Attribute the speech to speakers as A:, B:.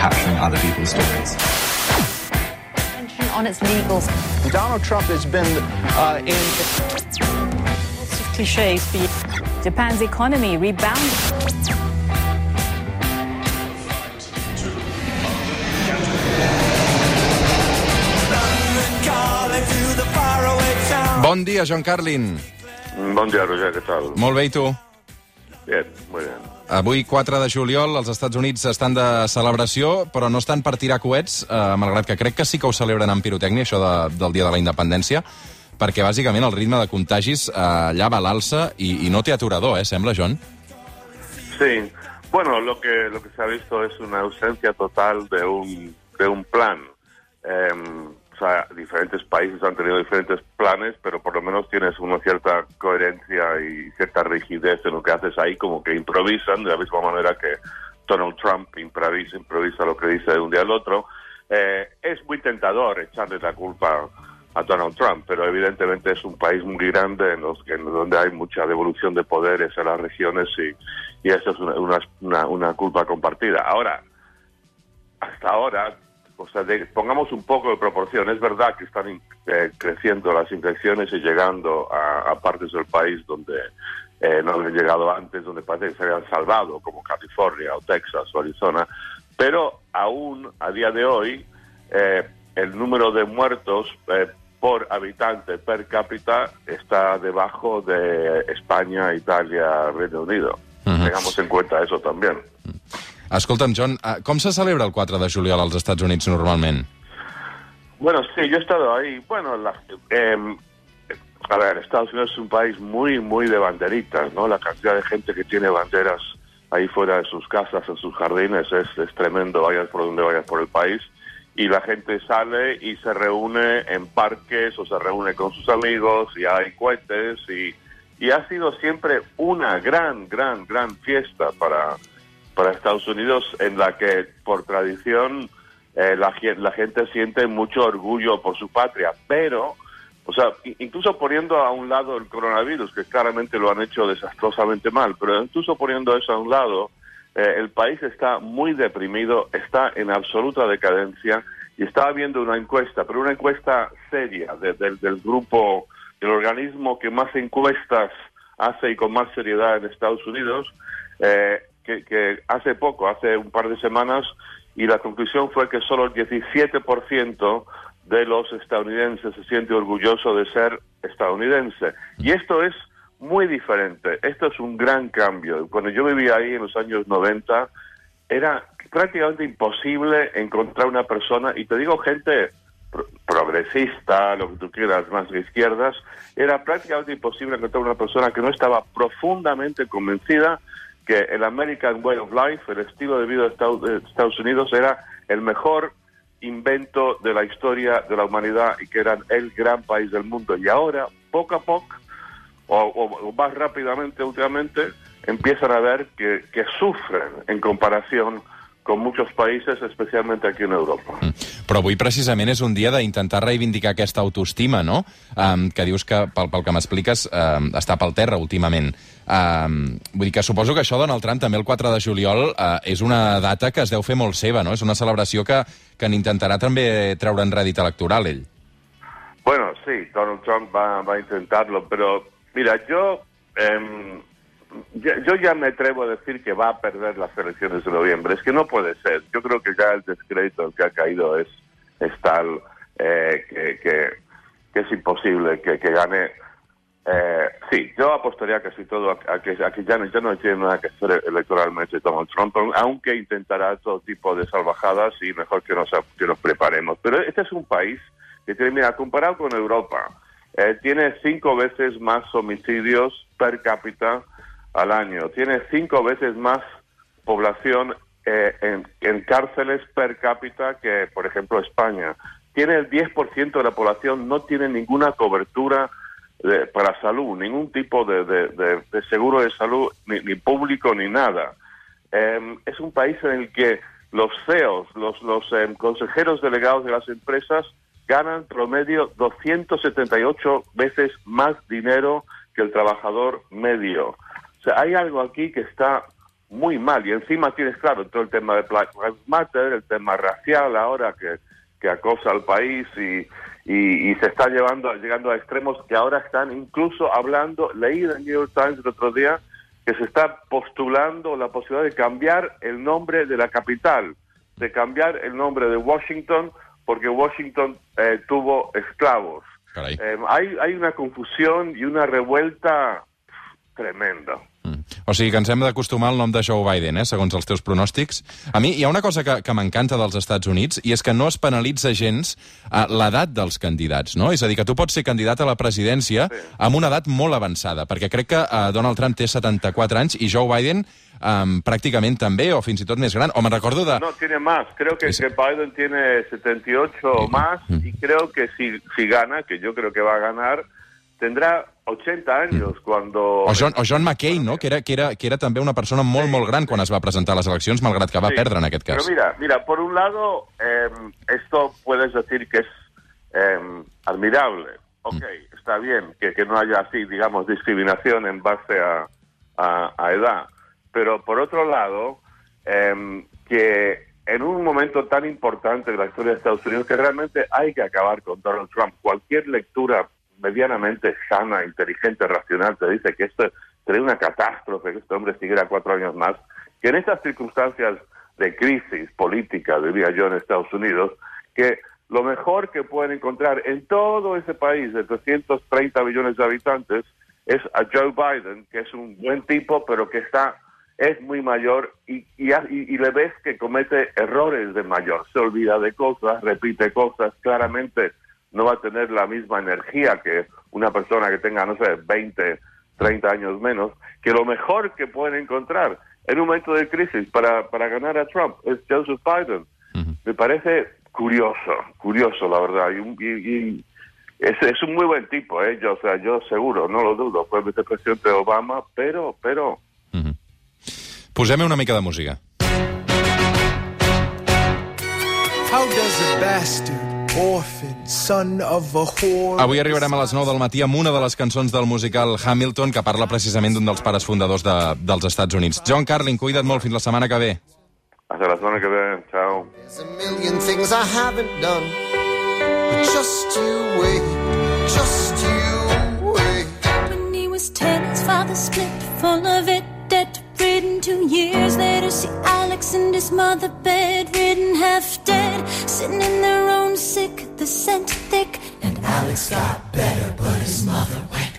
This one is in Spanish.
A: capturing other people's stories.
B: on its legals.
C: Donald Trump has been uh, in.
B: Lots of cliches for you. Japan's economy rebounded.
D: Bon dia, John Carlin.
E: Bon dia, Roger, què tal?
D: Molt bé, i tu?
E: Bien, muy bien.
D: Avui, 4 de juliol, els Estats Units estan de celebració, però no estan per tirar coets, eh, malgrat que crec que sí que ho celebren amb pirotècnia, això de, del Dia de la Independència, perquè bàsicament el ritme de contagis eh, allà va a l'alça i, i no té aturador, eh, sembla, John?
E: Sí, bueno, lo que, lo que se ha visto es una ausencia total de un, de un plan. Eh, sea, diferentes países han tenido diferentes planes, pero por lo menos tienes una cierta coherencia y cierta rigidez en lo que haces ahí, como que improvisan, de la misma manera que Donald Trump improvisa, improvisa lo que dice de un día al otro. Eh, es muy tentador echarle la culpa a Donald Trump, pero evidentemente es un país muy grande en, los en donde hay mucha devolución de poderes en las regiones y, y eso es una, una, una culpa compartida. Ahora, hasta ahora, o sea, de- pongamos un poco de proporción. Es verdad que están eh, creciendo las infecciones y llegando a, a partes del país donde eh, no habían llegado antes, donde parece que se habían salvado, como California o Texas o Arizona. Pero aún a día de hoy, eh, el número de muertos eh, por habitante per cápita está debajo de España, Italia, Reino Unido. Tengamos en cuenta eso también.
D: Escolta'm, John, eh, com se celebra el 4 de juliol als Estats Units normalment?
E: Bueno, sí, yo he estado ahí. Bueno, la- em, a ver, Estados Unidos es un país muy, muy de banderitas, ¿no? La cantidad de gente que tiene banderas ahí fuera de sus casas, en sus jardines, es, es tremendo, vayas por donde vayas por el país. Y la gente sale y se reúne en parques o se reúne con sus amigos y hay cohetes y, y ha sido siempre una gran, gran, gran fiesta para, para Estados Unidos en la que por tradición eh, la, gen- la gente siente mucho orgullo por su patria, pero, o sea, incluso poniendo a un lado el coronavirus, que claramente lo han hecho desastrosamente mal, pero incluso poniendo eso a un lado, eh, el país está muy deprimido, está en absoluta decadencia y estaba viendo una encuesta, pero una encuesta seria de- del- del grupo, del organismo que más encuestas hace y con más seriedad en Estados Unidos, eh, que, que hace poco, hace un par de semanas, y la conclusión fue que solo el 17% de los estadounidenses se siente orgulloso de ser estadounidense. Y esto es muy diferente, esto es un gran cambio. Cuando yo vivía ahí en los años 90, era prácticamente imposible encontrar una persona, y te digo gente progresista, lo que tú quieras, más de izquierdas, era prácticamente imposible encontrar una persona que no estaba profundamente convencida que el American Way of Life, el estilo de vida de Estados, Unidos, era el mejor invento de la historia de la humanidad y que eran el gran país del mundo. Y ahora, poco a poco, o, o- o más rápidamente últimamente, empiezan a ver que, que sufren en comparación con muchos países, especialmente aquí en Europa.
D: Però avui precisament és un dia d'intentar reivindicar aquesta autoestima, no? Um, que dius que, pel, pel que m'expliques, um, està pel terra últimament. Um, vull dir que suposo que això Donald Trump també el 4 de juliol uh, és una data que es deu fer molt seva, no? És una celebració que, que n'intentarà també treure en rèdit electoral, ell.
E: Bueno, sí, Donald Trump va, va intentarlo, pero mira, yo, em, yo ya me atrevo a decir que va a perder las elecciones de noviembre. Es que no puede ser. Yo creo que ya el descrédito que ha caído es, tal eh, que, es imposible que, gane. Eh, sí, yo apostaría casi todo a, que, a ya, no, ya no tiene nada que hacer electoralmente Donald Trump, aunque intentará todo tipo de salvajadas y mejor que nos, que nos preparemos. Pero este es un país que tiene, mira, comparado con Europa, eh, tiene cinco veces más homicidios per cápita al año, tiene cinco veces más población eh, en, cárceles per cápita que, por ejemplo, España. Tiene el 10% de la población, no tiene ninguna cobertura de- para salud, ningún tipo de, seguro de salud, ni, ni público ni nada. Eh, es un país en el que los CEOs, los, eh, consejeros delegados de las empresas, ganan promedio 278 veces más dinero que el trabajador medio. O sea, hay algo aquí que está muy mal. Y encima tienes, claro, todo el tema de Black Lives Matter, el tema racial ahora que, que acosa al país y, y, y se está llevando, llegando a extremos que ahora están incluso hablando, leí en el New York Times el otro día, que se está postulando la posibilidad de cambiar el nombre de la capital, de cambiar el nombre de Washington, porque Washington eh, tuvo esclavos. Eh, hay, hay una confusión y una revuelta tremenda.
D: Mm. O sigui que ens hem d'acostumar al nom de Joe Biden, eh, segons els teus pronòstics. A mi hi ha una cosa que, que m'encanta dels Estats Units i és que no es penalitza gens eh, l'edat dels candidats, no? És a dir, que tu pots ser candidat a la presidència
E: Sí.
D: amb una edat molt avançada, perquè crec que eh, Donald Trump té 74 anys i Joe Biden eh, pràcticament també, o fins i tot més gran. O me'n recordo de...
E: No, tiene más. Creo que,
D: Sí.
E: que Biden tiene 78 o más y creo que si, si gana, que yo creo que va a ganar, tendrá 80 años cuando...
D: O John, o John McCain, no? Que era, que, era, que era també una persona molt,
E: Sí,
D: molt gran quan es va presentar a les eleccions, malgrat que va
E: Sí.
D: perdre en aquest cas.
E: Pero mira, mira, por un lado, eh, esto puedes decir que es eh, admirable. Ok,
D: Mm.
E: está bien que, que no haya así, digamos, discriminación en base a, a- a edad. Pero por otro lado, eh, que en un momento tan importante de la historia de Estados Unidos, que realmente hay que acabar con Donald Trump. Cualquier lectura medianamente sana, inteligente, racional, te dice que esto sería una catástrofe, que este hombre siguiera cuatro años más, que en estas circunstancias de crisis política, diría yo, en Estados Unidos, que lo mejor que pueden encontrar en todo ese país de 330 millones de habitantes es a Joe Biden, que es un buen tipo, pero que está es muy mayor y, y, y le ves que comete errores de mayor, se olvida de cosas, repite cosas, claramente no va a tener la misma energía que una persona que tenga, no sé, 20, 30 años menos, que lo mejor que pueden encontrar en un momento de crisis para, para ganar a Trump es Joseph Biden. Me parece curioso, curioso la verdad, y, un- y- y es, es un muy buen tipo, ¿eh? yo, o sea, yo seguro, no lo dudo, fue vicepresidente de Obama, pero, pero
D: Posem una mica de música.
A: How does a bastard, orphan, son of a whore...
D: Avui arribarem a les 9 del matí amb una de les cançons del musical Hamilton, que parla precisament d'un dels pares fundadors de, dels Estats Units. John Carlin, cuida't molt fins la setmana que ve.
E: hasta la semana que viene, chao.
A: There's a million things I haven't done. But just you wait, just you wait.
F: When he was ten, his father split, full of it, debt Two years later, see Alex and his mother bedridden, half dead, sitting in their own sick, the scent thick. And Alex got better, but his mother went